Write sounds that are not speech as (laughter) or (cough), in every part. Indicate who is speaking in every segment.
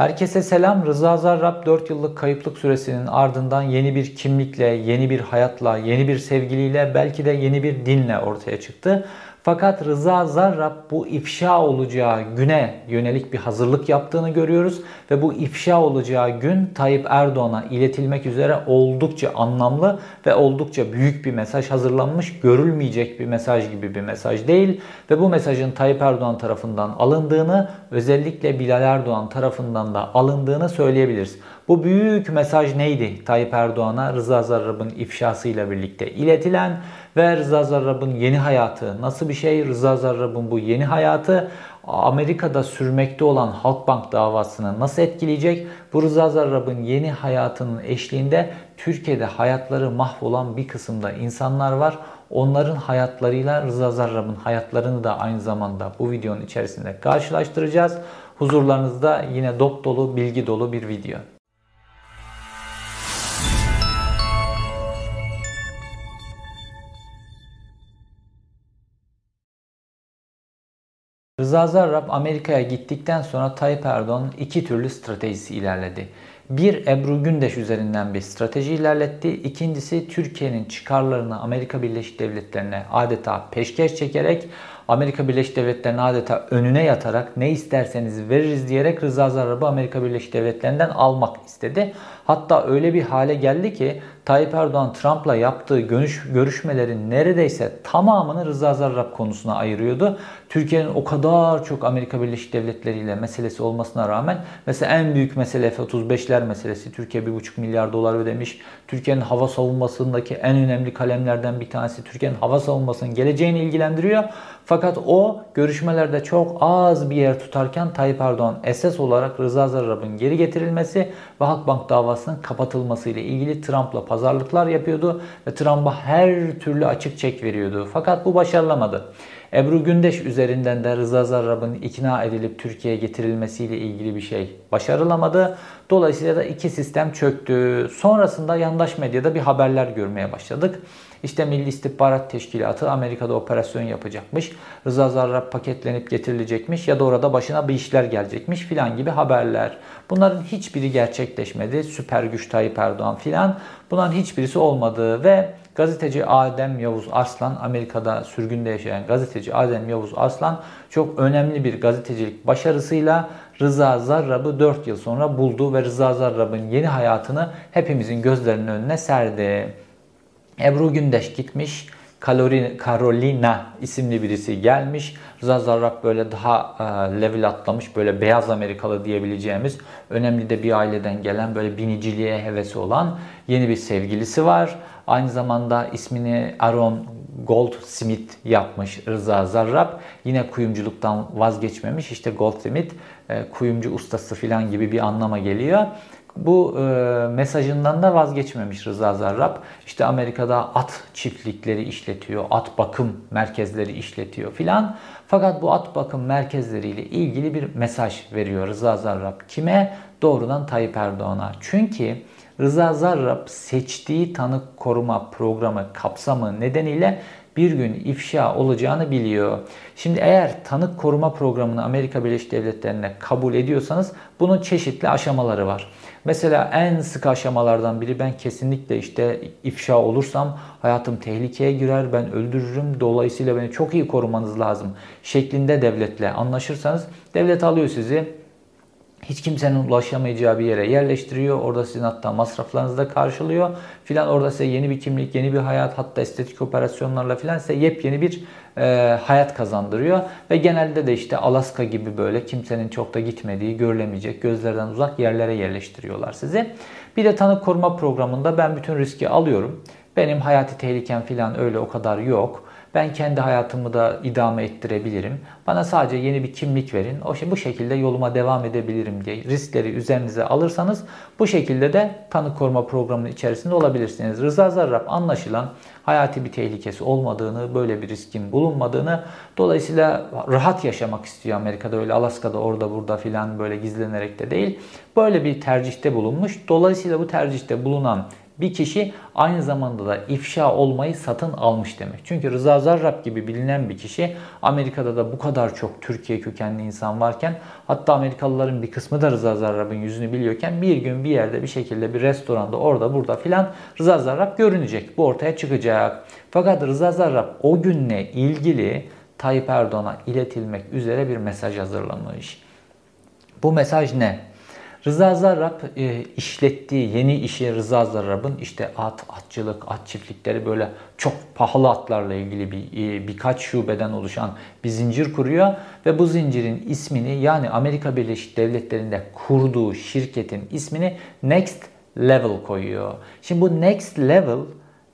Speaker 1: Herkese selam. Rıza Zarrab 4 yıllık kayıplık süresinin ardından yeni bir kimlikle, yeni bir hayatla, yeni bir sevgiliyle, belki de yeni bir dinle ortaya çıktı. Fakat Rıza Zarrab bu ifşa olacağı güne yönelik bir hazırlık yaptığını görüyoruz ve bu ifşa olacağı gün Tayyip Erdoğan'a iletilmek üzere oldukça anlamlı ve oldukça büyük bir mesaj hazırlanmış, görülmeyecek bir mesaj gibi bir mesaj değil ve bu mesajın Tayyip Erdoğan tarafından alındığını, özellikle Bilal Erdoğan tarafından da alındığını söyleyebiliriz. Bu büyük mesaj neydi? Tayyip Erdoğan'a Rıza Zarrab'ın ifşasıyla birlikte iletilen ve Rıza Zarrab'ın yeni hayatı nasıl bir şey? Rıza Zarrab'ın bu yeni hayatı Amerika'da sürmekte olan Halkbank davasını nasıl etkileyecek? Bu Rıza Zarrab'ın yeni hayatının eşliğinde Türkiye'de hayatları mahvolan bir kısımda insanlar var. Onların hayatlarıyla Rıza Zarrab'ın hayatlarını da aynı zamanda bu videonun içerisinde karşılaştıracağız. Huzurlarınızda yine dop dolu, bilgi dolu bir video. Rıza Zarrab Amerika'ya gittikten sonra Tayyip Erdoğan iki türlü stratejisi ilerledi. Bir Ebru Gündeş üzerinden bir strateji ilerletti. İkincisi Türkiye'nin çıkarlarını Amerika Birleşik Devletleri'ne adeta peşkeş çekerek Amerika Birleşik Devletleri'ne adeta önüne yatarak ne isterseniz veririz diyerek Rıza Zarrab'ı Amerika Birleşik Devletleri'nden almak istedi. Hatta öyle bir hale geldi ki Tayyip Erdoğan Trump'la yaptığı görüş, görüşmelerin neredeyse tamamını Rıza Zarrab konusuna ayırıyordu. Türkiye'nin o kadar çok Amerika Birleşik Devletleri ile meselesi olmasına rağmen mesela en büyük mesele F-35'ler meselesi. Türkiye 1,5 milyar dolar ödemiş. Türkiye'nin hava savunmasındaki en önemli kalemlerden bir tanesi Türkiye'nin hava savunmasının geleceğini ilgilendiriyor. Fakat o görüşmelerde çok az bir yer tutarken Tayyip Erdoğan esas olarak Rıza Zarrab'ın geri getirilmesi ve Halkbank davasının kapatılması ile ilgili Trump'la pazarlıklar yapıyordu ve Trump'a her türlü açık çek veriyordu. Fakat bu başarılamadı. Ebru Gündeş üzerinden de Rıza Zarrab'ın ikna edilip Türkiye'ye getirilmesiyle ilgili bir şey başarılamadı. Dolayısıyla da iki sistem çöktü. Sonrasında yandaş medyada bir haberler görmeye başladık. İşte Milli İstihbarat Teşkilatı Amerika'da operasyon yapacakmış. Rıza Zarrab paketlenip getirilecekmiş ya da orada başına bir işler gelecekmiş filan gibi haberler. Bunların hiçbiri gerçekleşmedi. Süper güç Tayyip Erdoğan filan. Bunların hiçbirisi olmadı ve gazeteci Adem Yavuz Arslan Amerika'da sürgünde yaşayan gazeteci Adem Yavuz Arslan çok önemli bir gazetecilik başarısıyla Rıza Zarrab'ı 4 yıl sonra buldu ve Rıza Zarrab'ın yeni hayatını hepimizin gözlerinin önüne serdi. Ebru Gündeş gitmiş. Carolina isimli birisi gelmiş. Rıza Zarrab böyle daha e, level atlamış, böyle beyaz Amerikalı diyebileceğimiz önemli de bir aileden gelen böyle biniciliğe hevesi olan yeni bir sevgilisi var. Aynı zamanda ismini Aaron Goldsmith yapmış Rıza Zarrab. Yine kuyumculuktan vazgeçmemiş. İşte Goldsmith e, kuyumcu ustası falan gibi bir anlama geliyor. Bu e, mesajından da vazgeçmemiş Rıza Zarrab. İşte Amerika'da at çiftlikleri işletiyor, at bakım merkezleri işletiyor filan. Fakat bu at bakım merkezleriyle ilgili bir mesaj veriyor Rıza Zarrab. Kime? Doğrudan Tayyip Erdoğan'a. Çünkü Rıza Zarrab seçtiği tanık koruma programı kapsamı nedeniyle bir gün ifşa olacağını biliyor. Şimdi eğer tanık koruma programını Amerika Birleşik Devletleri'ne kabul ediyorsanız bunun çeşitli aşamaları var. Mesela en sık aşamalardan biri ben kesinlikle işte ifşa olursam hayatım tehlikeye girer, ben öldürürüm. Dolayısıyla beni çok iyi korumanız lazım şeklinde devletle anlaşırsanız devlet alıyor sizi hiç kimsenin ulaşamayacağı bir yere yerleştiriyor. Orada sizin hatta masraflarınızı da karşılıyor. Filan orada size yeni bir kimlik, yeni bir hayat hatta estetik operasyonlarla filan size yepyeni bir e, hayat kazandırıyor. Ve genelde de işte Alaska gibi böyle kimsenin çok da gitmediği, görülemeyecek, gözlerden uzak yerlere yerleştiriyorlar sizi. Bir de tanık koruma programında ben bütün riski alıyorum. Benim hayati tehlikem filan öyle o kadar yok. Ben kendi hayatımı da idame ettirebilirim. Bana sadece yeni bir kimlik verin. O şey bu şekilde yoluma devam edebilirim diye riskleri üzerinize alırsanız bu şekilde de tanık koruma programının içerisinde olabilirsiniz. Rıza Zarrab anlaşılan hayati bir tehlikesi olmadığını, böyle bir riskin bulunmadığını, dolayısıyla rahat yaşamak istiyor Amerika'da öyle Alaska'da orada burada filan böyle gizlenerek de değil. Böyle bir tercihte bulunmuş. Dolayısıyla bu tercihte bulunan bir kişi aynı zamanda da ifşa olmayı satın almış demek. Çünkü Rıza Zarrab gibi bilinen bir kişi Amerika'da da bu kadar çok Türkiye kökenli insan varken hatta Amerikalıların bir kısmı da Rıza Zarrab'ın yüzünü biliyorken bir gün bir yerde bir şekilde bir restoranda orada burada filan Rıza Zarrab görünecek. Bu ortaya çıkacak. Fakat Rıza Zarrab o günle ilgili Tayyip Erdoğan'a iletilmek üzere bir mesaj hazırlamış. Bu mesaj ne? Rıza Zarrab e, işlettiği yeni işi Rıza Zarrab'ın işte at, atçılık, at çiftlikleri böyle çok pahalı atlarla ilgili bir e, birkaç şubeden oluşan bir zincir kuruyor ve bu zincirin ismini yani Amerika Birleşik Devletleri'nde kurduğu şirketin ismini Next Level koyuyor. Şimdi bu Next Level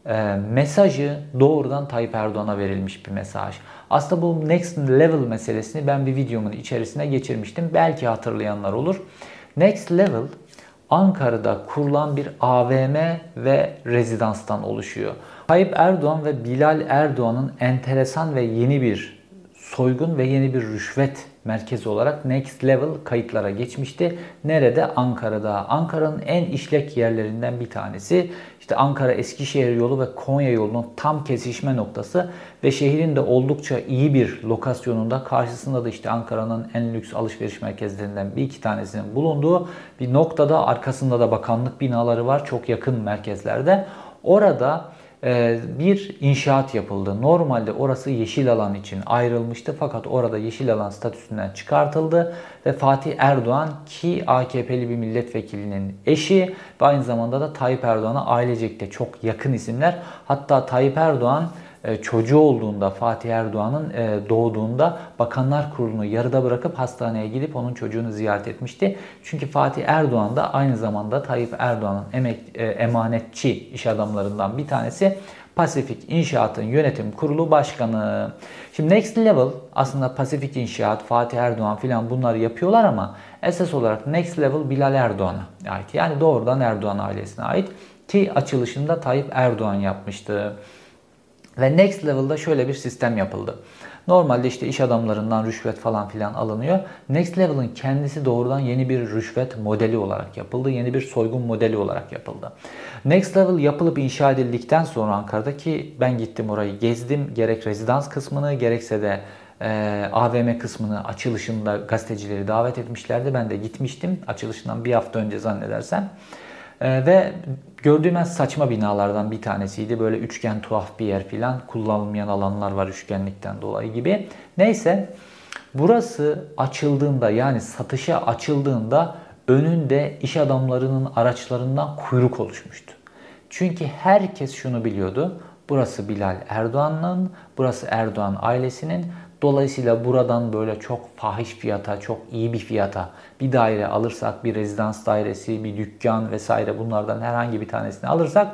Speaker 1: e, mesajı doğrudan Tayyip Erdoğan'a verilmiş bir mesaj. Aslında bu Next Level meselesini ben bir videomun içerisine geçirmiştim. Belki hatırlayanlar olur. Next Level Ankara'da kurulan bir AVM ve rezidanstan oluşuyor. Tayyip Erdoğan ve Bilal Erdoğan'ın enteresan ve yeni bir soygun ve yeni bir rüşvet merkezi olarak Next Level kayıtlara geçmişti. Nerede? Ankara'da. Ankara'nın en işlek yerlerinden bir tanesi. İşte Ankara Eskişehir yolu ve Konya yolunun tam kesişme noktası ve şehrin de oldukça iyi bir lokasyonunda karşısında da işte Ankara'nın en lüks alışveriş merkezlerinden bir iki tanesinin bulunduğu bir noktada arkasında da bakanlık binaları var çok yakın merkezlerde. Orada bir inşaat yapıldı. Normalde orası yeşil alan için ayrılmıştı fakat orada yeşil alan statüsünden çıkartıldı ve Fatih Erdoğan ki AKP'li bir milletvekilinin eşi ve aynı zamanda da Tayyip Erdoğan'a ailecek de çok yakın isimler. Hatta Tayyip Erdoğan çocuğu olduğunda Fatih Erdoğan'ın e, doğduğunda Bakanlar Kurulu'nu yarıda bırakıp hastaneye gidip onun çocuğunu ziyaret etmişti. Çünkü Fatih Erdoğan da aynı zamanda Tayyip Erdoğan'ın emek, e, emanetçi iş adamlarından bir tanesi. Pasifik İnşaat'ın yönetim kurulu başkanı. Şimdi Next Level aslında Pasifik İnşaat, Fatih Erdoğan filan bunları yapıyorlar ama esas olarak Next Level Bilal Erdoğan'a ait. Yani doğrudan Erdoğan ailesine ait ki açılışında Tayyip Erdoğan yapmıştı. Ve next level'da şöyle bir sistem yapıldı. Normalde işte iş adamlarından rüşvet falan filan alınıyor. Next Level'ın kendisi doğrudan yeni bir rüşvet modeli olarak yapıldı. Yeni bir soygun modeli olarak yapıldı. Next Level yapılıp inşa edildikten sonra Ankara'daki ben gittim orayı gezdim. Gerek rezidans kısmını gerekse de e, AVM kısmını açılışında gazetecileri davet etmişlerdi. Ben de gitmiştim açılışından bir hafta önce zannedersem. E, ve Gördüğüm en saçma binalardan bir tanesiydi. Böyle üçgen tuhaf bir yer filan. Kullanılmayan alanlar var üçgenlikten dolayı gibi. Neyse burası açıldığında yani satışa açıldığında önünde iş adamlarının araçlarından kuyruk oluşmuştu. Çünkü herkes şunu biliyordu. Burası Bilal Erdoğan'ın, burası Erdoğan ailesinin. Dolayısıyla buradan böyle çok fahiş fiyata, çok iyi bir fiyata bir daire alırsak, bir rezidans dairesi, bir dükkan vesaire bunlardan herhangi bir tanesini alırsak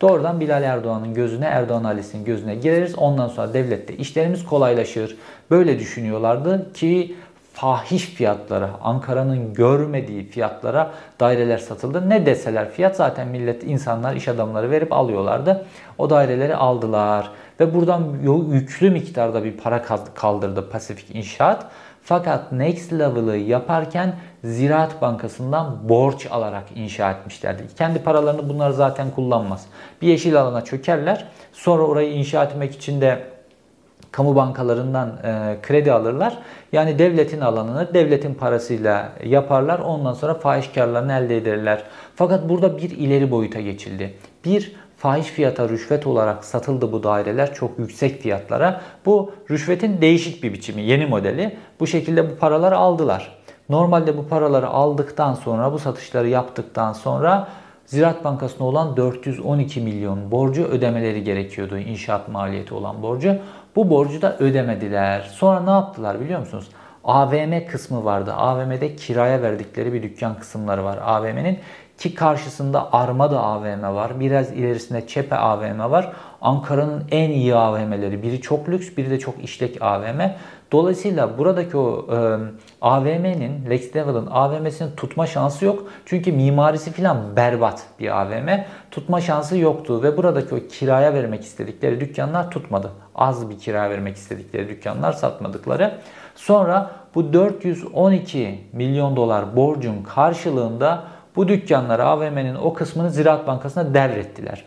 Speaker 1: doğrudan Bilal Erdoğan'ın gözüne, Erdoğan ailesinin gözüne gireriz. Ondan sonra devlette işlerimiz kolaylaşır. Böyle düşünüyorlardı ki fahiş fiyatlara, Ankara'nın görmediği fiyatlara daireler satıldı. Ne deseler fiyat zaten millet, insanlar, iş adamları verip alıyorlardı. O daireleri aldılar. Ve buradan yüklü miktarda bir para kaldırdı Pasifik İnşaat. Fakat Next Level'ı yaparken Ziraat Bankası'ndan borç alarak inşa etmişlerdi. Kendi paralarını bunlar zaten kullanmaz. Bir yeşil alana çökerler. Sonra orayı inşa etmek için de kamu bankalarından e, kredi alırlar. Yani devletin alanını devletin parasıyla yaparlar. Ondan sonra fahiş karlarını elde ederler. Fakat burada bir ileri boyuta geçildi. Bir fahiş fiyata rüşvet olarak satıldı bu daireler çok yüksek fiyatlara. Bu rüşvetin değişik bir biçimi, yeni modeli. Bu şekilde bu paraları aldılar. Normalde bu paraları aldıktan sonra, bu satışları yaptıktan sonra Ziraat Bankası'na olan 412 milyon borcu ödemeleri gerekiyordu. İnşaat maliyeti olan borcu. Bu borcu da ödemediler. Sonra ne yaptılar biliyor musunuz? AVM kısmı vardı. AVM'de kiraya verdikleri bir dükkan kısımları var AVM'nin. Ki karşısında Armada AVM var. Biraz ilerisinde Çepe AVM var. Ankara'nın en iyi AVM'leri. Biri çok lüks, biri de çok işlek AVM. Dolayısıyla buradaki o e, AVM'nin, Lex Level'ın AVM'sinin tutma şansı yok. Çünkü mimarisi falan berbat bir AVM. Tutma şansı yoktu ve buradaki o kiraya vermek istedikleri dükkanlar tutmadı. Az bir kira vermek istedikleri dükkanlar satmadıkları. Sonra bu 412 milyon dolar borcun karşılığında Bu dükkanları AVM'nin o kısmını Ziraat Bankası'na derrettiler.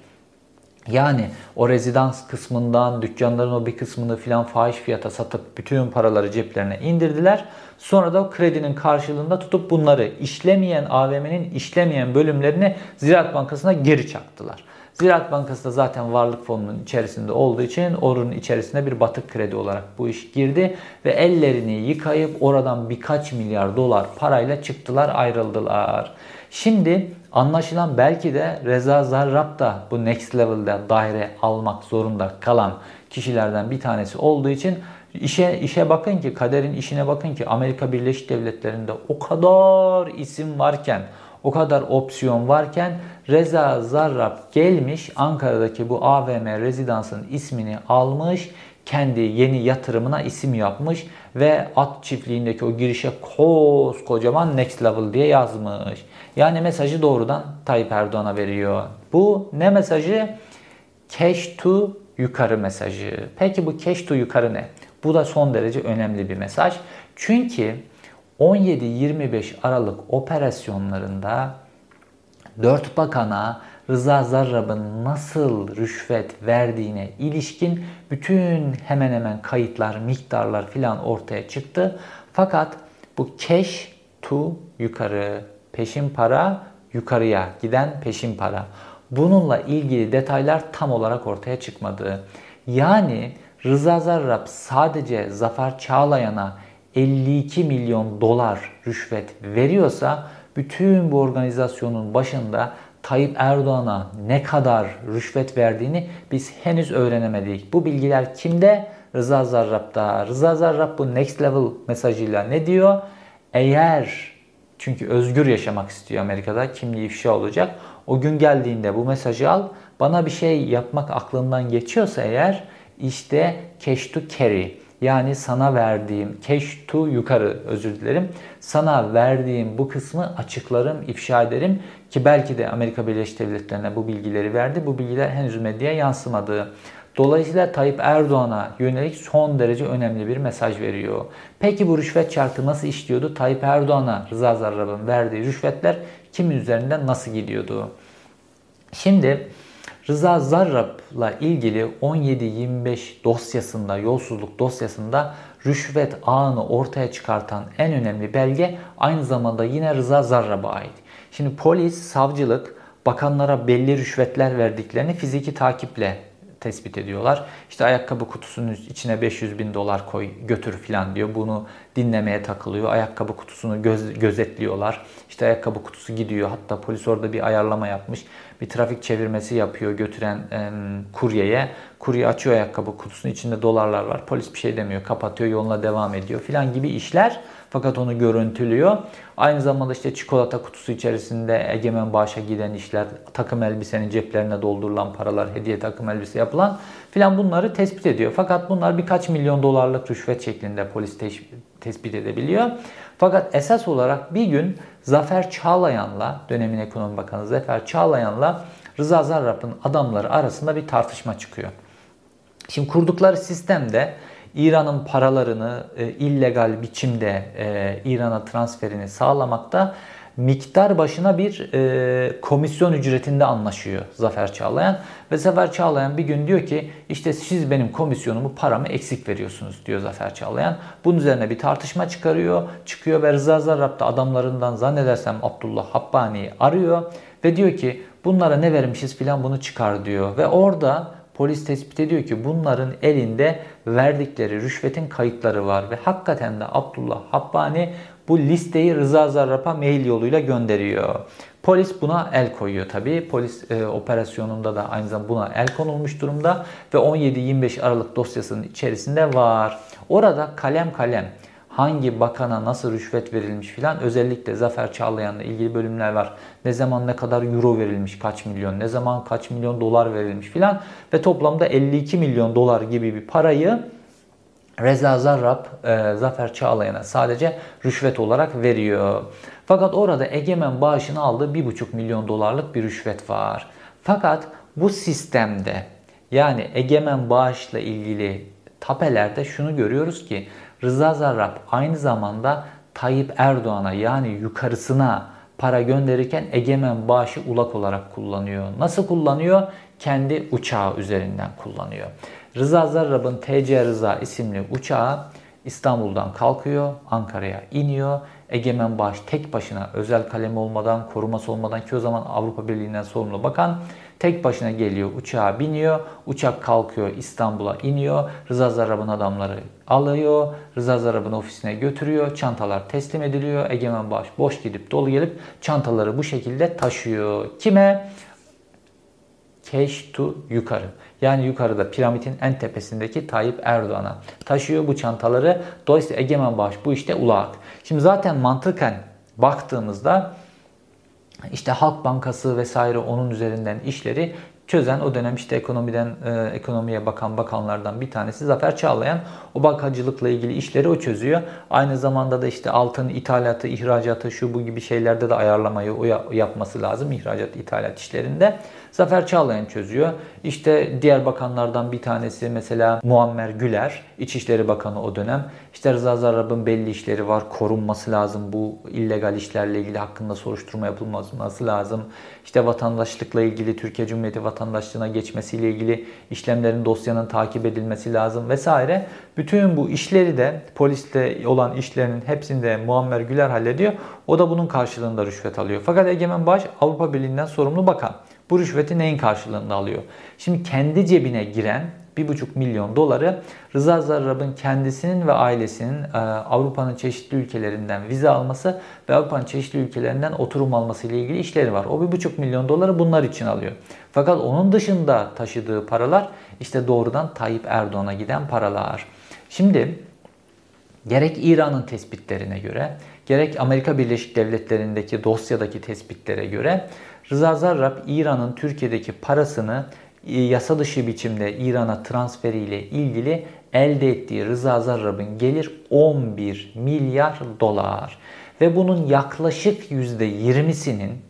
Speaker 1: Yani o rezidans kısmından dükkanların o bir kısmını filan fahiş fiyata satıp bütün paraları ceplerine indirdiler. Sonra da o kredinin karşılığında tutup bunları işlemeyen AVM'nin işlemeyen bölümlerini Ziraat Bankası'na geri çaktılar. Ziraat Bankası da zaten varlık fonunun içerisinde olduğu için oranın içerisine bir batık kredi olarak bu iş girdi ve ellerini yıkayıp oradan birkaç milyar dolar parayla çıktılar ayrıldılar. Şimdi anlaşılan belki de Reza Zarrab da bu next level'da daire almak zorunda kalan kişilerden bir tanesi olduğu için işe işe bakın ki kaderin işine bakın ki Amerika Birleşik Devletleri'nde o kadar isim varken o kadar opsiyon varken Reza Zarrab gelmiş Ankara'daki bu AVM rezidansın ismini almış kendi yeni yatırımına isim yapmış ve at çiftliğindeki o girişe koskocaman next level diye yazmış. Yani mesajı doğrudan Tayyip Erdoğan'a veriyor. Bu ne mesajı? Cash to yukarı mesajı. Peki bu cash to yukarı ne? Bu da son derece önemli bir mesaj. Çünkü 17-25 Aralık operasyonlarında dört bakana Rıza Zarrab'ın nasıl rüşvet verdiğine ilişkin bütün hemen hemen kayıtlar, miktarlar filan ortaya çıktı. Fakat bu cash to yukarı, peşin para yukarıya giden peşin para. Bununla ilgili detaylar tam olarak ortaya çıkmadı. Yani Rıza Zarrab sadece Zafer Çağlayan'a 52 milyon dolar rüşvet veriyorsa bütün bu organizasyonun başında Tayyip Erdoğan'a ne kadar rüşvet verdiğini biz henüz öğrenemedik. Bu bilgiler kimde? Rıza Zarrab'da. Rıza Zarrab bu next level mesajıyla ne diyor? Eğer çünkü özgür yaşamak istiyor Amerika'da kimliği ifşa olacak. O gün geldiğinde bu mesajı al. Bana bir şey yapmak aklından geçiyorsa eğer işte cash to carry yani sana verdiğim cash to yukarı özür dilerim. Sana verdiğim bu kısmı açıklarım, ifşa ederim ki belki de Amerika Birleşik Devletleri'ne bu bilgileri verdi. Bu bilgiler henüz medyaya yansımadı. Dolayısıyla Tayyip Erdoğan'a yönelik son derece önemli bir mesaj veriyor. Peki bu rüşvet çarkı nasıl işliyordu? Tayyip Erdoğan'a Rıza Zarrab'ın verdiği rüşvetler kimin üzerinden nasıl gidiyordu? Şimdi Rıza Zarrab'la ilgili 17-25 dosyasında, yolsuzluk dosyasında rüşvet ağını ortaya çıkartan en önemli belge aynı zamanda yine Rıza Zarrab'a ait. Şimdi polis, savcılık bakanlara belli rüşvetler verdiklerini fiziki takiple tespit ediyorlar. İşte ayakkabı kutusunun içine 500 bin dolar koy götür filan diyor. Bunu dinlemeye takılıyor. Ayakkabı kutusunu göz, gözetliyorlar. İşte ayakkabı kutusu gidiyor. Hatta polis orada bir ayarlama yapmış. Bir trafik çevirmesi yapıyor götüren e, kuryeye. Kurye açıyor ayakkabı kutusunun içinde dolarlar var. Polis bir şey demiyor. Kapatıyor yoluna devam ediyor filan gibi işler. Fakat onu görüntülüyor. Aynı zamanda işte çikolata kutusu içerisinde egemen bağışa giden işler, takım elbisenin ceplerine doldurulan paralar, hediye takım elbise yapılan filan bunları tespit ediyor. Fakat bunlar birkaç milyon dolarlık rüşvet şeklinde polis tespit edebiliyor. Fakat esas olarak bir gün Zafer Çağlayan'la, dönemin ekonomi bakanı Zafer Çağlayan'la Rıza Zarrab'ın adamları arasında bir tartışma çıkıyor. Şimdi kurdukları sistemde İran'ın paralarını e, illegal biçimde e, İran'a transferini sağlamakta miktar başına bir e, komisyon ücretinde anlaşıyor Zafer Çağlayan. Ve Zafer Çağlayan bir gün diyor ki işte siz benim komisyonumu paramı eksik veriyorsunuz diyor Zafer Çağlayan. Bunun üzerine bir tartışma çıkarıyor. Çıkıyor ve Rıza Zarrab da adamlarından zannedersem Abdullah Habbani'yi arıyor. Ve diyor ki bunlara ne vermişiz filan bunu çıkar diyor. Ve orada polis tespit ediyor ki bunların elinde verdikleri rüşvetin kayıtları var ve hakikaten de Abdullah Habbani bu listeyi Rıza Zarrab'a mail yoluyla gönderiyor. Polis buna el koyuyor tabi. Polis e, operasyonunda da aynı zamanda buna el konulmuş durumda ve 17-25 Aralık dosyasının içerisinde var. Orada kalem kalem hangi bakana nasıl rüşvet verilmiş filan özellikle Zafer Çağlayan'la ilgili bölümler var. Ne zaman ne kadar euro verilmiş kaç milyon, ne zaman kaç milyon dolar verilmiş filan ve toplamda 52 milyon dolar gibi bir parayı Reza Zarrab e, Zafer Çağlayan'a sadece rüşvet olarak veriyor. Fakat orada Egemen bağışını aldığı 1,5 milyon dolarlık bir rüşvet var. Fakat bu sistemde yani Egemen bağışla ilgili tapelerde şunu görüyoruz ki Rıza Zarrab aynı zamanda Tayyip Erdoğan'a yani yukarısına para gönderirken egemen bağışı ulak olarak kullanıyor. Nasıl kullanıyor? Kendi uçağı üzerinden kullanıyor. Rıza Zarrab'ın TC Rıza isimli uçağı İstanbul'dan kalkıyor, Ankara'ya iniyor. Egemen Bağış tek başına özel kalem olmadan, koruması olmadan ki o zaman Avrupa Birliği'nden sorumlu bakan tek başına geliyor, uçağa biniyor. Uçak kalkıyor, İstanbul'a iniyor. Rıza Zarrab'ın adamları alıyor. Rıza Zarrab'ın ofisine götürüyor. Çantalar teslim ediliyor. Egemen Bağış boş gidip dolu gelip çantaları bu şekilde taşıyor. Kime? Keş to yukarı. Yani yukarıda piramidin en tepesindeki Tayyip Erdoğan'a taşıyor bu çantaları. Dolayısıyla Egemen Bağış bu işte ulak. Şimdi zaten mantıken baktığımızda işte Halk Bankası vesaire onun üzerinden işleri çözen o dönem işte ekonomiden e, ekonomiye bakan bakanlardan bir tanesi Zafer Çağlayan. O bankacılıkla ilgili işleri o çözüyor. Aynı zamanda da işte altın ithalatı, ihracatı şu bu gibi şeylerde de ayarlamayı o yapması lazım ihracat ithalat işlerinde. Zafer Çağlayan çözüyor. İşte diğer bakanlardan bir tanesi mesela Muammer Güler, İçişleri Bakanı o dönem. İşte Rıza Zarrab'ın belli işleri var, korunması lazım. Bu illegal işlerle ilgili hakkında soruşturma yapılması lazım. İşte vatandaşlıkla ilgili Türkiye Cumhuriyeti vatandaşlığına geçmesiyle ilgili işlemlerin dosyanın takip edilmesi lazım vesaire. Bütün bu işleri de poliste olan işlerinin hepsini de Muammer Güler hallediyor. O da bunun karşılığında rüşvet alıyor. Fakat Egemen Baş Avrupa Birliği'nden sorumlu bakan. Bu rüşveti neyin karşılığında alıyor? Şimdi kendi cebine giren 1,5 milyon doları Rıza Zarrab'ın kendisinin ve ailesinin e, Avrupa'nın çeşitli ülkelerinden vize alması ve Avrupa'nın çeşitli ülkelerinden oturum alması ile ilgili işleri var. O 1,5 milyon doları bunlar için alıyor. Fakat onun dışında taşıdığı paralar işte doğrudan Tayyip Erdoğan'a giden paralar. Şimdi gerek İran'ın tespitlerine göre gerek Amerika Birleşik Devletleri'ndeki dosyadaki tespitlere göre Rıza Zarrab İran'ın Türkiye'deki parasını e, yasa dışı biçimde İran'a transferiyle ilgili elde ettiği Rıza Zarrab'ın gelir 11 milyar dolar ve bunun yaklaşık %20'sinin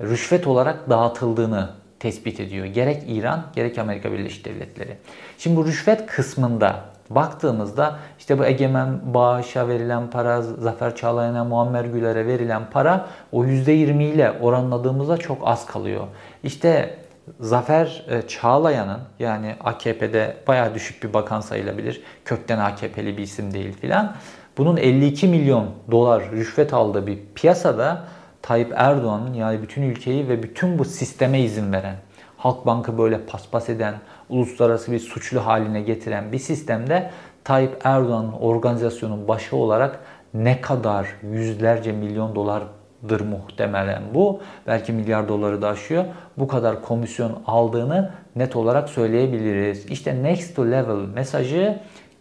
Speaker 1: rüşvet olarak dağıtıldığını tespit ediyor. Gerek İran gerek Amerika Birleşik Devletleri. Şimdi bu rüşvet kısmında baktığımızda işte bu egemen bağışa verilen para, Zafer Çağlayan'a, Muammer Güler'e verilen para o %20 ile oranladığımızda çok az kalıyor. İşte Zafer e, Çağlayan'ın yani AKP'de bayağı düşük bir bakan sayılabilir. Kökten AKP'li bir isim değil filan. Bunun 52 milyon dolar rüşvet aldığı bir piyasada Tayyip Erdoğan'ın yani bütün ülkeyi ve bütün bu sisteme izin veren, Halkbank'ı böyle paspas eden, uluslararası bir suçlu haline getiren bir sistemde Tayyip Erdoğan'ın organizasyonun başı olarak ne kadar yüzlerce milyon dolardır muhtemelen bu. Belki milyar doları da aşıyor. Bu kadar komisyon aldığını net olarak söyleyebiliriz. İşte next to level mesajı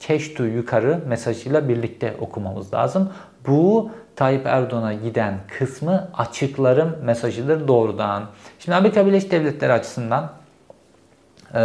Speaker 1: cash to yukarı mesajıyla birlikte okumamız lazım. Bu Tayyip Erdoğan'a giden kısmı açıklarım mesajıdır doğrudan. Şimdi Amerika Birleşik Devletleri açısından e,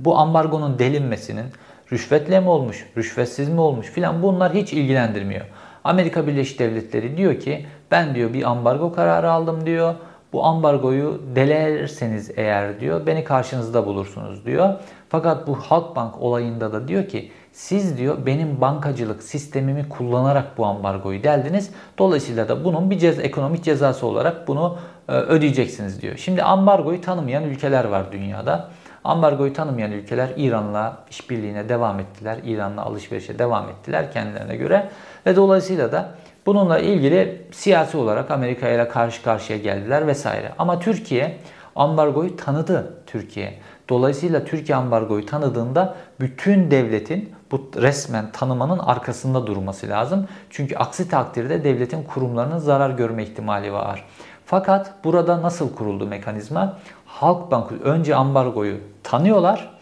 Speaker 1: bu ambargonun delinmesinin rüşvetle mi olmuş, rüşvetsiz mi olmuş filan bunlar hiç ilgilendirmiyor. Amerika Birleşik Devletleri diyor ki ben diyor bir ambargo kararı aldım diyor. Bu ambargoyu delerseniz eğer diyor beni karşınızda bulursunuz diyor. Fakat bu Halkbank olayında da diyor ki siz diyor benim bankacılık sistemimi kullanarak bu ambargoyu deldiniz. Dolayısıyla da bunun bir cez ekonomik cezası olarak bunu e, ödeyeceksiniz diyor. Şimdi ambargoyu tanımayan ülkeler var dünyada. Ambargoyu tanımayan ülkeler İran'la işbirliğine devam ettiler. İran'la alışverişe devam ettiler kendilerine göre. Ve dolayısıyla da bununla ilgili siyasi olarak Amerika ile karşı karşıya geldiler vesaire. Ama Türkiye ambargoyu tanıdı Türkiye. Dolayısıyla Türkiye ambargoyu tanıdığında bütün devletin bu resmen tanımanın arkasında durması lazım. Çünkü aksi takdirde devletin kurumlarının zarar görme ihtimali var. Fakat burada nasıl kuruldu mekanizma? Halkbank önce ambargoyu tanıyorlar.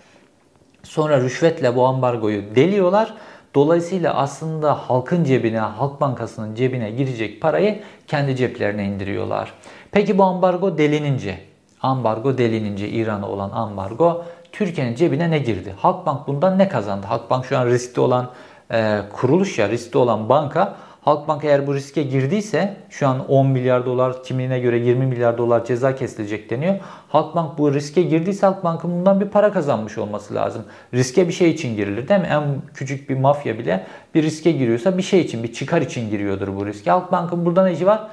Speaker 1: Sonra rüşvetle bu ambargoyu deliyorlar. Dolayısıyla aslında halkın cebine, Halk Bankası'nın cebine girecek parayı kendi ceplerine indiriyorlar. Peki bu ambargo delinince, ambargo delinince İran'a olan ambargo Türkiye'nin cebine ne girdi? Halkbank bundan ne kazandı? Halkbank şu an riskli olan e, kuruluş ya riskli olan banka Halkbank eğer bu riske girdiyse şu an 10 milyar dolar kimine göre 20 milyar dolar ceza kesilecek deniyor. Halkbank bu riske girdiyse Halkbank'ın bundan bir para kazanmış olması lazım. Riske bir şey için girilir değil mi? En küçük bir mafya bile bir riske giriyorsa bir şey için, bir çıkar için giriyordur bu riske. Halkbank'ın burada ne var?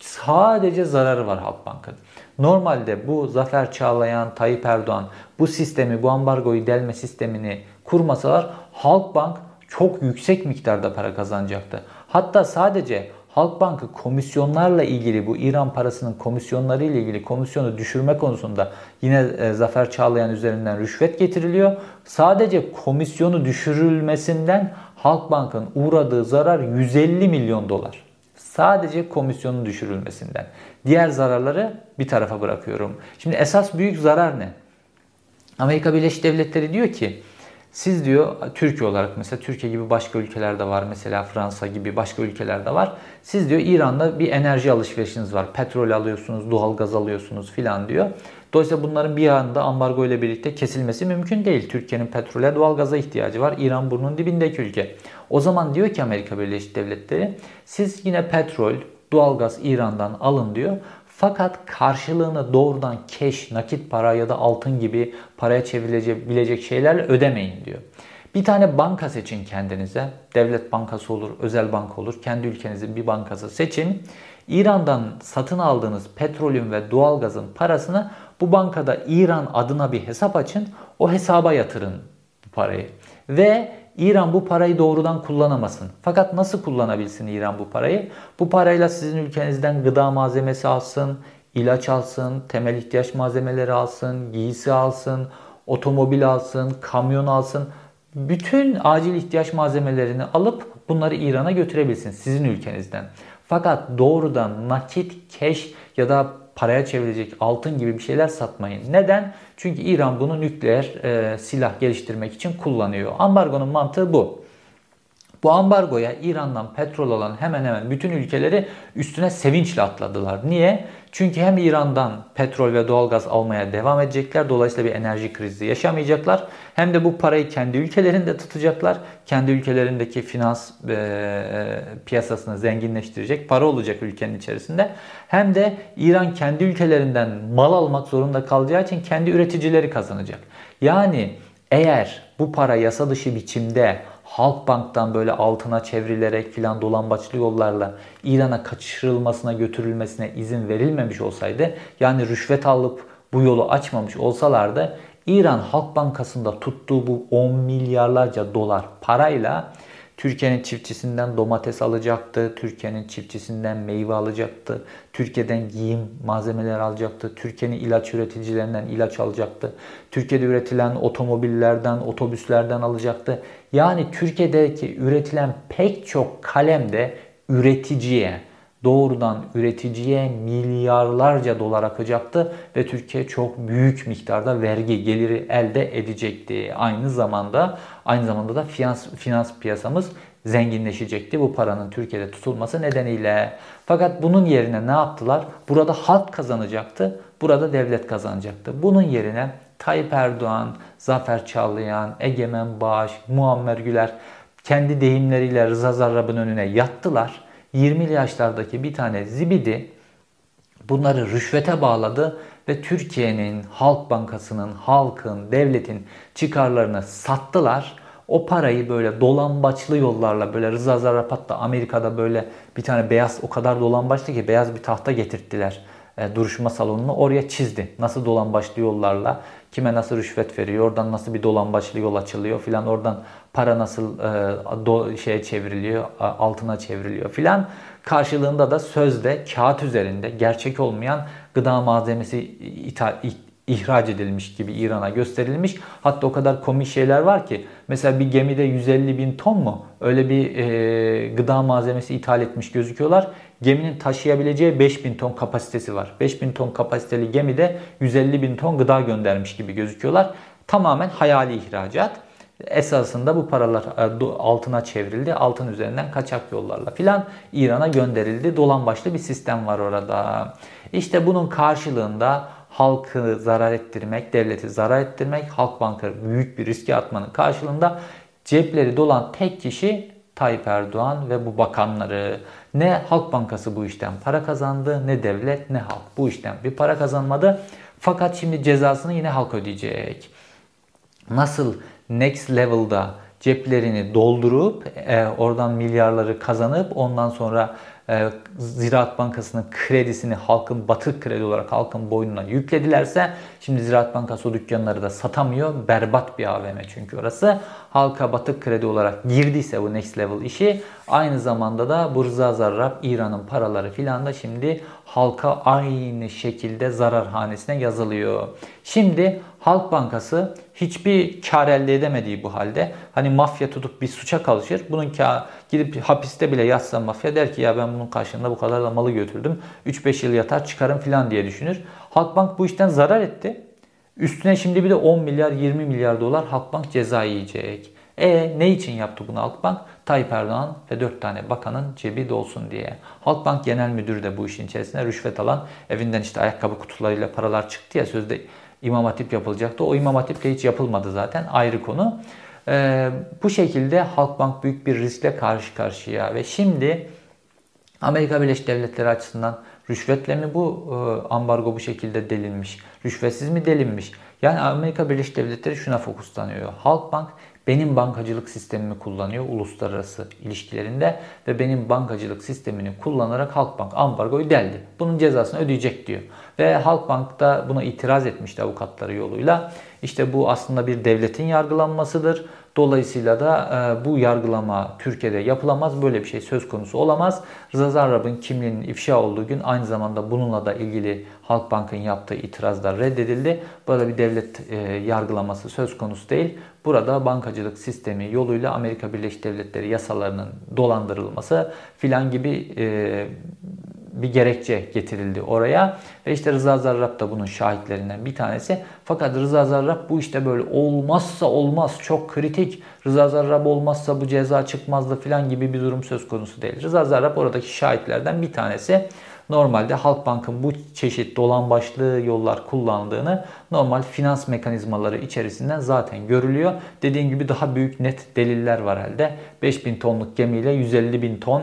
Speaker 1: Sadece zararı var Halkbank'ın. Normalde bu Zafer Çağlayan, Tayyip Erdoğan bu sistemi, bu ambargoyu delme sistemini kurmasalar Halkbank çok yüksek miktarda para kazanacaktı. Hatta sadece Halkbank'ı komisyonlarla ilgili bu İran parasının komisyonları ile ilgili komisyonu düşürme konusunda yine e, Zafer Çağlayan üzerinden rüşvet getiriliyor. Sadece komisyonu düşürülmesinden Halkbank'ın uğradığı zarar 150 milyon dolar. Sadece komisyonun düşürülmesinden. Diğer zararları bir tarafa bırakıyorum. Şimdi esas büyük zarar ne? Amerika Birleşik Devletleri diyor ki siz diyor Türkiye olarak mesela Türkiye gibi başka ülkelerde var mesela Fransa gibi başka ülkelerde var. Siz diyor İran'da bir enerji alışverişiniz var. Petrol alıyorsunuz, doğal gaz alıyorsunuz filan diyor. Dolayısıyla bunların bir anda ambargo ile birlikte kesilmesi mümkün değil. Türkiye'nin petrole, doğal gaza ihtiyacı var. İran burnun dibindeki ülke. O zaman diyor ki Amerika Birleşik Devletleri siz yine petrol, doğal gaz İran'dan alın diyor. Fakat karşılığını doğrudan cash, nakit para ya da altın gibi paraya çevrilebilecek şeylerle ödemeyin diyor. Bir tane banka seçin kendinize. Devlet bankası olur, özel banka olur. Kendi ülkenizin bir bankası seçin. İran'dan satın aldığınız petrolün ve doğalgazın parasını bu bankada İran adına bir hesap açın. O hesaba yatırın bu parayı. Ve İran bu parayı doğrudan kullanamasın. Fakat nasıl kullanabilsin İran bu parayı? Bu parayla sizin ülkenizden gıda malzemesi alsın, ilaç alsın, temel ihtiyaç malzemeleri alsın, giysi alsın, otomobil alsın, kamyon alsın. Bütün acil ihtiyaç malzemelerini alıp bunları İran'a götürebilsin sizin ülkenizden. Fakat doğrudan nakit, cash ya da paraya çevirecek altın gibi bir şeyler satmayın. Neden? Çünkü İran bunu nükleer e, silah geliştirmek için kullanıyor. Ambargonun mantığı bu. Bu ambargoya İran'dan petrol alan hemen hemen bütün ülkeleri üstüne sevinçle atladılar. Niye? Çünkü hem İran'dan petrol ve doğalgaz almaya devam edecekler. Dolayısıyla bir enerji krizi yaşamayacaklar. Hem de bu parayı kendi ülkelerinde tutacaklar. Kendi ülkelerindeki finans e, e, piyasasını zenginleştirecek para olacak ülkenin içerisinde. Hem de İran kendi ülkelerinden mal almak zorunda kalacağı için kendi üreticileri kazanacak. Yani eğer bu para yasa dışı biçimde Halkbank'tan böyle altına çevrilerek filan dolambaçlı yollarla İran'a kaçırılmasına götürülmesine izin verilmemiş olsaydı yani rüşvet alıp bu yolu açmamış olsalardı İran Halk Bankası'nda tuttuğu bu 10 milyarlarca dolar parayla Türkiye'nin çiftçisinden domates alacaktı, Türkiye'nin çiftçisinden meyve alacaktı, Türkiye'den giyim malzemeleri alacaktı, Türkiye'nin ilaç üreticilerinden ilaç alacaktı, Türkiye'de üretilen otomobillerden, otobüslerden alacaktı. Yani Türkiye'deki üretilen pek çok kalem de üreticiye, doğrudan üreticiye milyarlarca dolar akacaktı ve Türkiye çok büyük miktarda vergi geliri elde edecekti. Aynı zamanda aynı zamanda da finans finans piyasamız zenginleşecekti bu paranın Türkiye'de tutulması nedeniyle. Fakat bunun yerine ne yaptılar? Burada halk kazanacaktı, burada devlet kazanacaktı. Bunun yerine Tayyip Erdoğan, Zafer Çağlayan, Egemen Bağış, Muammer Güler kendi deyimleriyle Rıza Zarrab'ın önüne yattılar 20'li yaşlardaki bir tane zibidi bunları rüşvete bağladı ve Türkiye'nin Halk Bankası'nın, halkın, devletin çıkarlarını sattılar. O parayı böyle dolambaçlı yollarla böyle Rıza Zarrapat da Amerika'da böyle bir tane beyaz o kadar dolambaçlı ki beyaz bir tahta getirttiler e, duruşma salonunu oraya çizdi. Nasıl dolambaçlı yollarla kime nasıl rüşvet veriyor, oradan nasıl bir dolambaçlı yol açılıyor filan, oradan para nasıl e, do, şeye çevriliyor, altına çevriliyor filan. Karşılığında da sözde kağıt üzerinde gerçek olmayan gıda malzemesi ithal, ihraç edilmiş gibi İran'a gösterilmiş. Hatta o kadar komik şeyler var ki mesela bir gemide 150 bin ton mu öyle bir e, gıda malzemesi ithal etmiş gözüküyorlar. Geminin taşıyabileceği 5 bin ton kapasitesi var. 5 bin ton kapasiteli gemide 150 bin ton gıda göndermiş gibi gözüküyorlar. Tamamen hayali ihracat. Esasında bu paralar e, altına çevrildi. Altın üzerinden kaçak yollarla filan İran'a gönderildi. Dolan başlı bir sistem var orada. İşte bunun karşılığında halkı zarar ettirmek, devleti zarar ettirmek, halk bankaları büyük bir riske atmanın karşılığında cepleri dolan tek kişi Tayyip Erdoğan ve bu bakanları. Ne Halk Bankası bu işten para kazandı, ne devlet, ne halk bu işten bir para kazanmadı. Fakat şimdi cezasını yine halk ödeyecek. Nasıl next level'da ceplerini doldurup e, oradan milyarları kazanıp ondan sonra Ziraat Bankası'nın kredisini halkın batık kredi olarak halkın boynuna yükledilerse şimdi Ziraat Bankası o dükkanları da satamıyor. Berbat bir AVM çünkü orası. Halka batık kredi olarak girdiyse bu next level işi aynı zamanda da bu Rıza Zarrab İran'ın paraları filan da şimdi halka aynı şekilde zarar hanesine yazılıyor. Şimdi Halk Bankası hiçbir kar elde edemediği bu halde hani mafya tutup bir suça kalışır. Bunun kar, gidip hapiste bile yatsa mafya der ki ya ben bunun karşılığında bu kadar da malı götürdüm. 3-5 yıl yatar çıkarım filan diye düşünür. Halkbank bu işten zarar etti. Üstüne şimdi bir de 10 milyar 20 milyar dolar Halkbank ceza yiyecek. E ne için yaptı bunu Halkbank? Tayyip Erdoğan ve 4 tane bakanın cebi dolsun diye. Halkbank Genel Müdürü de bu işin içerisinde rüşvet alan evinden işte ayakkabı kutularıyla paralar çıktı ya sözde İmam Hatip yapılacaktı. O İmam Hatip de hiç yapılmadı zaten ayrı konu. Ee, bu şekilde Halkbank büyük bir riskle karşı karşıya ve şimdi Amerika Birleşik Devletleri açısından rüşvetle mi bu e, ambargo bu şekilde delinmiş? Rüşvetsiz mi delinmiş? Yani Amerika Birleşik Devletleri şuna fokuslanıyor. Halkbank benim bankacılık sistemimi kullanıyor uluslararası ilişkilerinde ve benim bankacılık sistemini kullanarak Halkbank ambargoyu deldi. Bunun cezasını ödeyecek diyor. Ve Halkbank da buna itiraz etmişti avukatları yoluyla. İşte bu aslında bir devletin yargılanmasıdır. Dolayısıyla da e, bu yargılama Türkiye'de yapılamaz. Böyle bir şey söz konusu olamaz. Rıza Zarrab'ın kimliğinin ifşa olduğu gün aynı zamanda bununla da ilgili Halkbank'ın yaptığı itirazlar reddedildi. Burada bir devlet e, yargılaması söz konusu değil. Burada bankacılık sistemi yoluyla Amerika Birleşik Devletleri yasalarının dolandırılması filan gibi e, bir gerekçe getirildi oraya. Ve işte Rıza Zarrab da bunun şahitlerinden bir tanesi. Fakat Rıza Zarrab bu işte böyle olmazsa olmaz, çok kritik. Rıza Zarrab olmazsa bu ceza çıkmazdı filan gibi bir durum söz konusu değil. Rıza Zarrab oradaki şahitlerden bir tanesi. Normalde Halkbank'ın bu çeşit dolan başlığı yollar kullandığını normal finans mekanizmaları içerisinden zaten görülüyor. Dediğim gibi daha büyük net deliller var elde. 5000 tonluk gemiyle 150 bin ton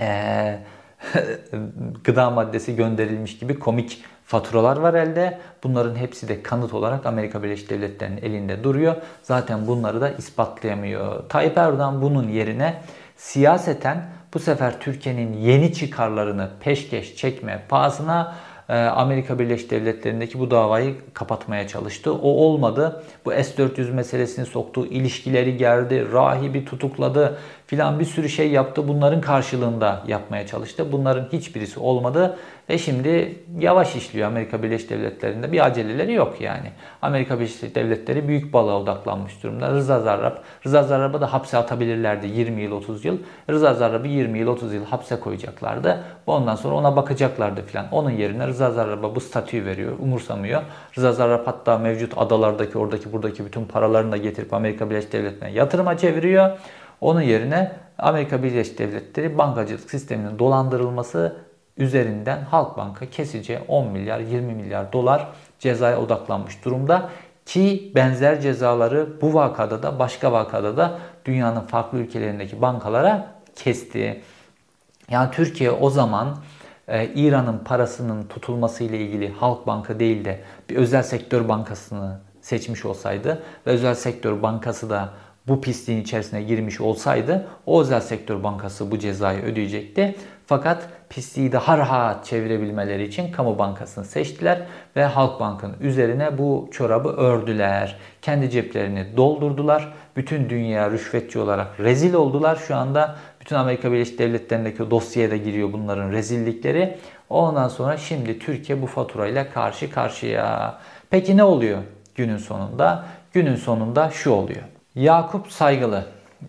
Speaker 1: ee, (laughs) gıda maddesi gönderilmiş gibi komik faturalar var elde. Bunların hepsi de kanıt olarak Amerika Birleşik Devletleri'nin elinde duruyor. Zaten bunları da ispatlayamıyor. Tayyip Erdoğan bunun yerine siyaseten bu sefer Türkiye'nin yeni çıkarlarını peşkeş çekme pahasına e, Amerika Birleşik Devletleri'ndeki bu davayı kapatmaya çalıştı. O olmadı. Bu S-400 meselesini soktu, ilişkileri gerdi, rahibi tutukladı filan bir sürü şey yaptı. Bunların karşılığında yapmaya çalıştı. Bunların hiçbirisi olmadı. Ve şimdi yavaş işliyor Amerika Birleşik Devletleri'nde. Bir aceleleri yok yani. Amerika Birleşik Devletleri büyük balığa odaklanmış durumda. Rıza Zarrab. Rıza Zarrab'ı da hapse atabilirlerdi 20 yıl 30 yıl. Rıza Zarrab'ı 20 yıl 30 yıl hapse koyacaklardı. Ondan sonra ona bakacaklardı filan. Onun yerine Rıza Zarrab'a bu statüyü veriyor. Umursamıyor. Rıza Zarrab hatta mevcut adalardaki oradaki buradaki bütün paralarını da getirip Amerika Birleşik Devletleri'ne yatırıma çeviriyor. Onun yerine Amerika Birleşik Devletleri bankacılık sisteminin dolandırılması üzerinden Halkbank'a kesici 10 milyar 20 milyar dolar cezaya odaklanmış durumda. Ki benzer cezaları bu vakada da başka vakada da dünyanın farklı ülkelerindeki bankalara kesti. Yani Türkiye o zaman e, İran'ın parasının tutulması ile ilgili Halk Banka değil de bir özel sektör bankasını seçmiş olsaydı ve özel sektör bankası da bu pisliğin içerisine girmiş olsaydı o özel sektör bankası bu cezayı ödeyecekti. Fakat pisliği daha rahat çevirebilmeleri için kamu bankasını seçtiler ve Halkbank'ın üzerine bu çorabı ördüler. Kendi ceplerini doldurdular. Bütün dünya rüşvetçi olarak rezil oldular. Şu anda bütün Amerika Birleşik Devletleri'ndeki dosyaya da giriyor bunların rezillikleri. Ondan sonra şimdi Türkiye bu faturayla karşı karşıya. Peki ne oluyor günün sonunda? Günün sonunda şu oluyor. Yakup Saygılı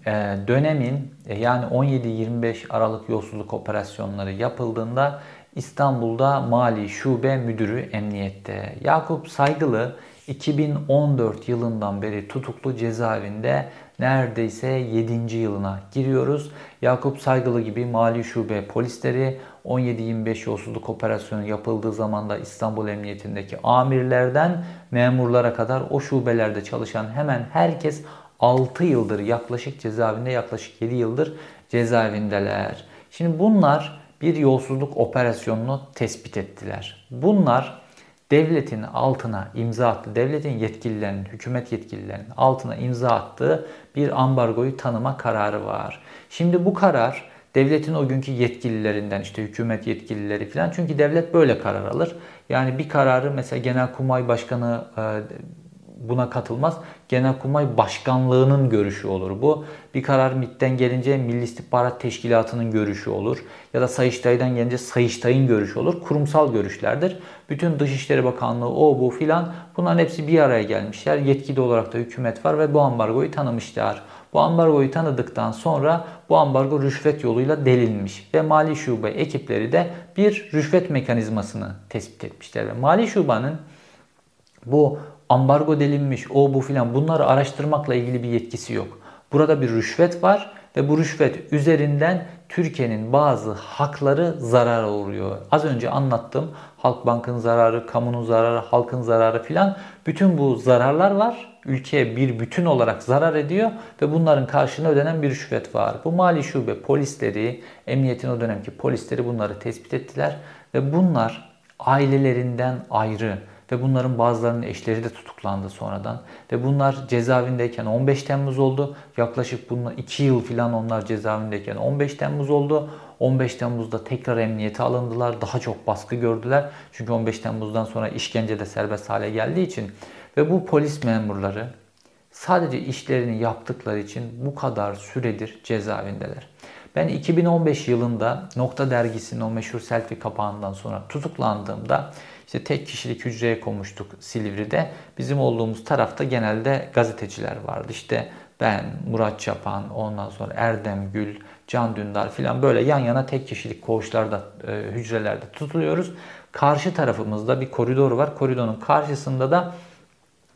Speaker 1: e, dönemin e, yani 17-25 Aralık yolsuzluk operasyonları yapıldığında İstanbul'da Mali Şube Müdürü emniyette. Yakup Saygılı 2014 yılından beri tutuklu cezaevinde neredeyse 7. yılına giriyoruz. Yakup Saygılı gibi Mali Şube polisleri 17-25 yolsuzluk operasyonu yapıldığı zaman da İstanbul Emniyetindeki amirlerden memurlara kadar o şubelerde çalışan hemen herkes 6 yıldır yaklaşık cezaevinde yaklaşık 7 yıldır cezaevindeler. Şimdi bunlar bir yolsuzluk operasyonunu tespit ettiler. Bunlar devletin altına imza attı. Devletin yetkililerinin, hükümet yetkililerinin altına imza attığı bir ambargoyu tanıma kararı var. Şimdi bu karar devletin o günkü yetkililerinden işte hükümet yetkilileri falan çünkü devlet böyle karar alır. Yani bir kararı mesela Genelkurmay Başkanı e, buna katılmaz. Genelkurmay Başkanlığı'nın görüşü olur bu. Bir karar MİT'ten gelince Milli İstihbarat Teşkilatı'nın görüşü olur. Ya da Sayıştay'dan gelince Sayıştay'ın görüşü olur. Kurumsal görüşlerdir. Bütün Dışişleri Bakanlığı o bu filan bunların hepsi bir araya gelmişler. Yetkili olarak da hükümet var ve bu ambargoyu tanımışlar. Bu ambargoyu tanıdıktan sonra bu ambargo rüşvet yoluyla delinmiş ve Mali Şube ekipleri de bir rüşvet mekanizmasını tespit etmişler ve Mali Şube'nin bu ambargo delinmiş, o bu filan bunları araştırmakla ilgili bir yetkisi yok. Burada bir rüşvet var ve bu rüşvet üzerinden Türkiye'nin bazı hakları zarara uğruyor. Az önce anlattım. Halkbank'ın zararı, kamunun zararı, halkın zararı filan. Bütün bu zararlar var. Ülkeye bir bütün olarak zarar ediyor ve bunların karşılığında ödenen bir rüşvet var. Bu mali şube polisleri, emniyetin o dönemki polisleri bunları tespit ettiler ve bunlar ailelerinden ayrı ve bunların bazılarının eşleri de tutuklandı sonradan. Ve bunlar cezaevindeyken 15 Temmuz oldu. Yaklaşık bununla 2 yıl falan onlar cezaevindeyken 15 Temmuz oldu. 15 Temmuz'da tekrar emniyete alındılar. Daha çok baskı gördüler. Çünkü 15 Temmuz'dan sonra işkence de serbest hale geldiği için. Ve bu polis memurları sadece işlerini yaptıkları için bu kadar süredir cezaevindeler. Ben 2015 yılında Nokta Dergisi'nin o meşhur selfie kapağından sonra tutuklandığımda işte tek kişilik hücreye konmuştuk Silivri'de. Bizim olduğumuz tarafta genelde gazeteciler vardı. İşte ben, Murat Çapan, ondan sonra Erdem Gül, Can Dündar filan böyle yan yana tek kişilik koğuşlarda, e, hücrelerde tutuluyoruz. Karşı tarafımızda bir koridor var. Koridorun karşısında da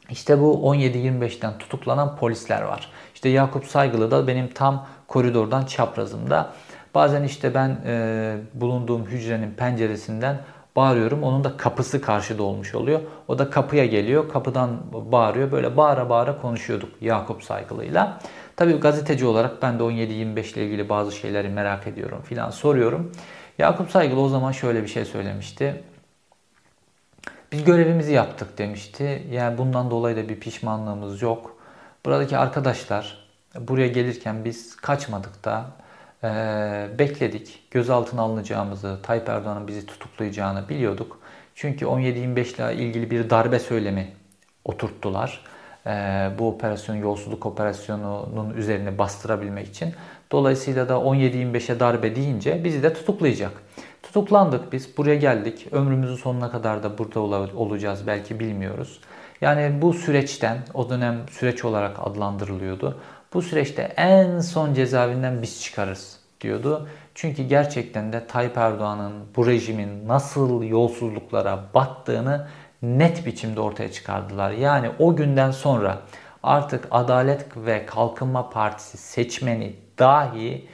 Speaker 1: işte bu 17-25'ten tutuklanan polisler var. İşte Yakup Saygılı da benim tam koridordan çaprazımda. Bazen işte ben e, bulunduğum hücrenin penceresinden bağırıyorum. Onun da kapısı karşıda olmuş oluyor. O da kapıya geliyor. Kapıdan bağırıyor. Böyle bağıra bağıra konuşuyorduk Yakup Saygılı'yla. Tabii gazeteci olarak ben de 17-25 ile ilgili bazı şeyleri merak ediyorum filan soruyorum. Yakup Saygılı o zaman şöyle bir şey söylemişti. Biz görevimizi yaptık demişti. Yani bundan dolayı da bir pişmanlığımız yok. Buradaki arkadaşlar buraya gelirken biz kaçmadık da e, bekledik. Gözaltına alınacağımızı, Tayyip Erdoğan'ın bizi tutuklayacağını biliyorduk. Çünkü 17-25 ile ilgili bir darbe söylemi oturttular. E, bu operasyon yolsuzluk operasyonunun üzerine bastırabilmek için. Dolayısıyla da 17-25'e darbe deyince bizi de tutuklayacak. Tutuklandık biz. Buraya geldik. Ömrümüzün sonuna kadar da burada olacağız belki bilmiyoruz. Yani bu süreçten, o dönem süreç olarak adlandırılıyordu. Bu süreçte en son cezaevinden biz çıkarız diyordu. Çünkü gerçekten de Tayyip Erdoğan'ın bu rejimin nasıl yolsuzluklara battığını net biçimde ortaya çıkardılar. Yani o günden sonra artık Adalet ve Kalkınma Partisi seçmeni dahi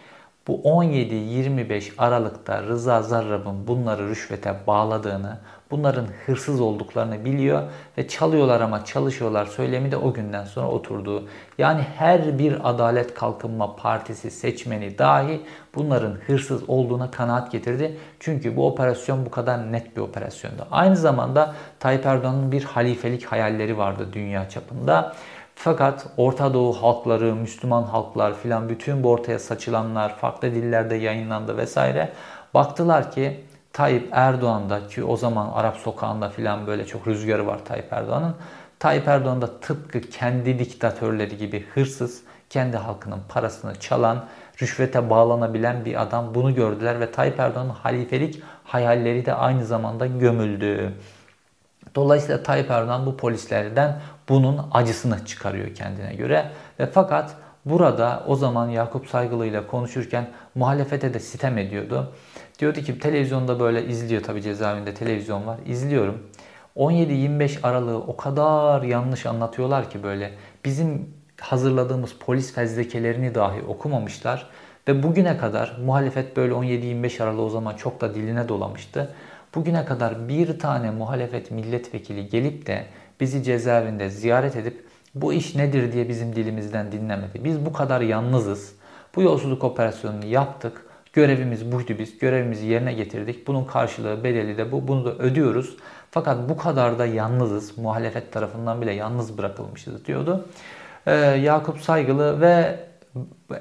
Speaker 1: bu 17-25 Aralık'ta Rıza Zarrab'ın bunları rüşvete bağladığını, bunların hırsız olduklarını biliyor ve çalıyorlar ama çalışıyorlar söylemi de o günden sonra oturdu. Yani her bir Adalet Kalkınma Partisi seçmeni dahi bunların hırsız olduğuna kanaat getirdi. Çünkü bu operasyon bu kadar net bir operasyondu. Aynı zamanda Tayyip Erdoğan'ın bir halifelik hayalleri vardı dünya çapında. Fakat Orta Doğu halkları, Müslüman halklar filan bütün bu ortaya saçılanlar farklı dillerde yayınlandı vesaire. Baktılar ki Tayyip Erdoğan'da ki o zaman Arap sokağında filan böyle çok rüzgarı var Tayyip Erdoğan'ın. Tayyip Erdoğan da tıpkı kendi diktatörleri gibi hırsız, kendi halkının parasını çalan, rüşvete bağlanabilen bir adam. Bunu gördüler ve Tayyip Erdoğan'ın halifelik hayalleri de aynı zamanda gömüldü. Dolayısıyla Tayyip Erdoğan bu polislerden bunun acısını çıkarıyor kendine göre. Ve fakat burada o zaman Yakup Saygılı ile konuşurken muhalefete de sitem ediyordu. Diyordu ki televizyonda böyle izliyor tabi cezaevinde televizyon var. İzliyorum. 17-25 aralığı o kadar yanlış anlatıyorlar ki böyle. Bizim hazırladığımız polis fezlekelerini dahi okumamışlar. Ve bugüne kadar muhalefet böyle 17-25 aralığı o zaman çok da diline dolamıştı. Bugüne kadar bir tane muhalefet milletvekili gelip de bizi cezaevinde ziyaret edip bu iş nedir diye bizim dilimizden dinlemedi. Biz bu kadar yalnızız. Bu yolsuzluk operasyonunu yaptık. Görevimiz buydu biz. Görevimizi yerine getirdik. Bunun karşılığı bedeli de bu. Bunu da ödüyoruz. Fakat bu kadar da yalnızız. Muhalefet tarafından bile yalnız bırakılmışız diyordu. Ee, Yakup Saygılı ve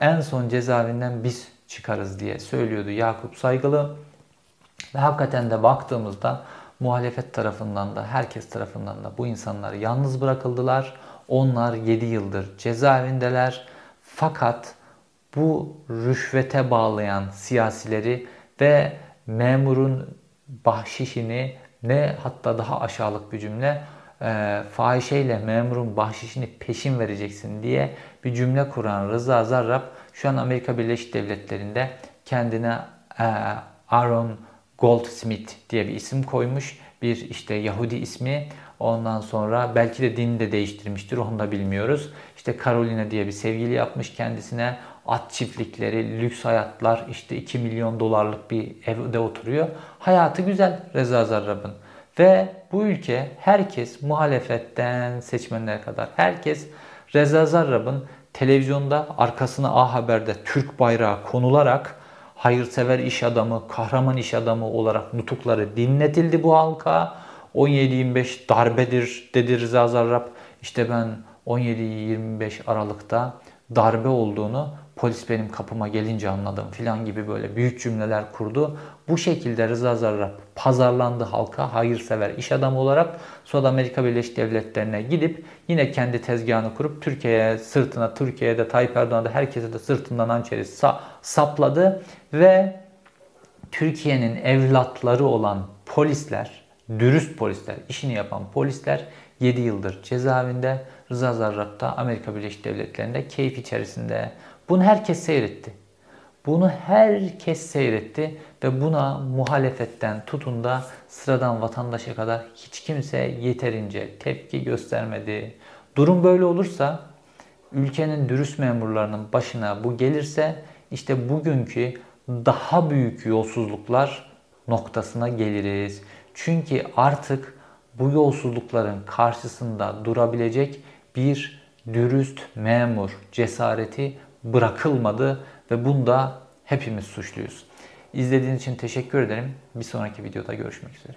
Speaker 1: en son cezaevinden biz çıkarız diye söylüyordu Yakup Saygılı. Ve hakikaten de baktığımızda muhalefet tarafından da herkes tarafından da bu insanlar yalnız bırakıldılar. Onlar 7 yıldır cezaevindeler. Fakat bu rüşvete bağlayan siyasileri ve memurun bahşişini ne hatta daha aşağılık bir cümle e, fahişeyle memurun bahşişini peşin vereceksin diye bir cümle kuran Rıza Zarrab şu an Amerika Birleşik Devletleri'nde kendine e, Aaron Goldsmith diye bir isim koymuş. Bir işte Yahudi ismi. Ondan sonra belki de dinini de değiştirmiştir. Onu da bilmiyoruz. İşte Carolina diye bir sevgili yapmış kendisine. At çiftlikleri, lüks hayatlar, işte 2 milyon dolarlık bir evde oturuyor. Hayatı güzel Reza Zarrab'ın. Ve bu ülke herkes muhalefetten seçmenlere kadar herkes Reza Zarrab'ın televizyonda arkasına A Haber'de Türk bayrağı konularak hayırsever iş adamı, kahraman iş adamı olarak nutukları dinletildi bu halka. 17-25 darbedir dedi Rıza Zarrab. İşte ben 17-25 Aralık'ta darbe olduğunu polis benim kapıma gelince anladım filan gibi böyle büyük cümleler kurdu. Bu şekilde Rıza Zarrab pazarlandı halka hayırsever iş adamı olarak sonra Amerika Birleşik Devletleri'ne gidip yine kendi tezgahını kurup Türkiye'ye sırtına Türkiye'de Tayyip Erdoğan'da herkese de sırtından hançeri sa sapladı ve Türkiye'nin evlatları olan polisler, dürüst polisler, işini yapan polisler 7 yıldır cezaevinde. Rıza Zarrab da Amerika Birleşik Devletleri'nde keyif içerisinde. Bunu herkes seyretti. Bunu herkes seyretti ve buna muhalefetten tutun da sıradan vatandaşa kadar hiç kimse yeterince tepki göstermedi. Durum böyle olursa ülkenin dürüst memurlarının başına bu gelirse işte bugünkü daha büyük yolsuzluklar noktasına geliriz. Çünkü artık bu yolsuzlukların karşısında durabilecek bir dürüst memur cesareti bırakılmadı ve bunda hepimiz suçluyuz. İzlediğiniz için teşekkür ederim. Bir sonraki videoda görüşmek üzere.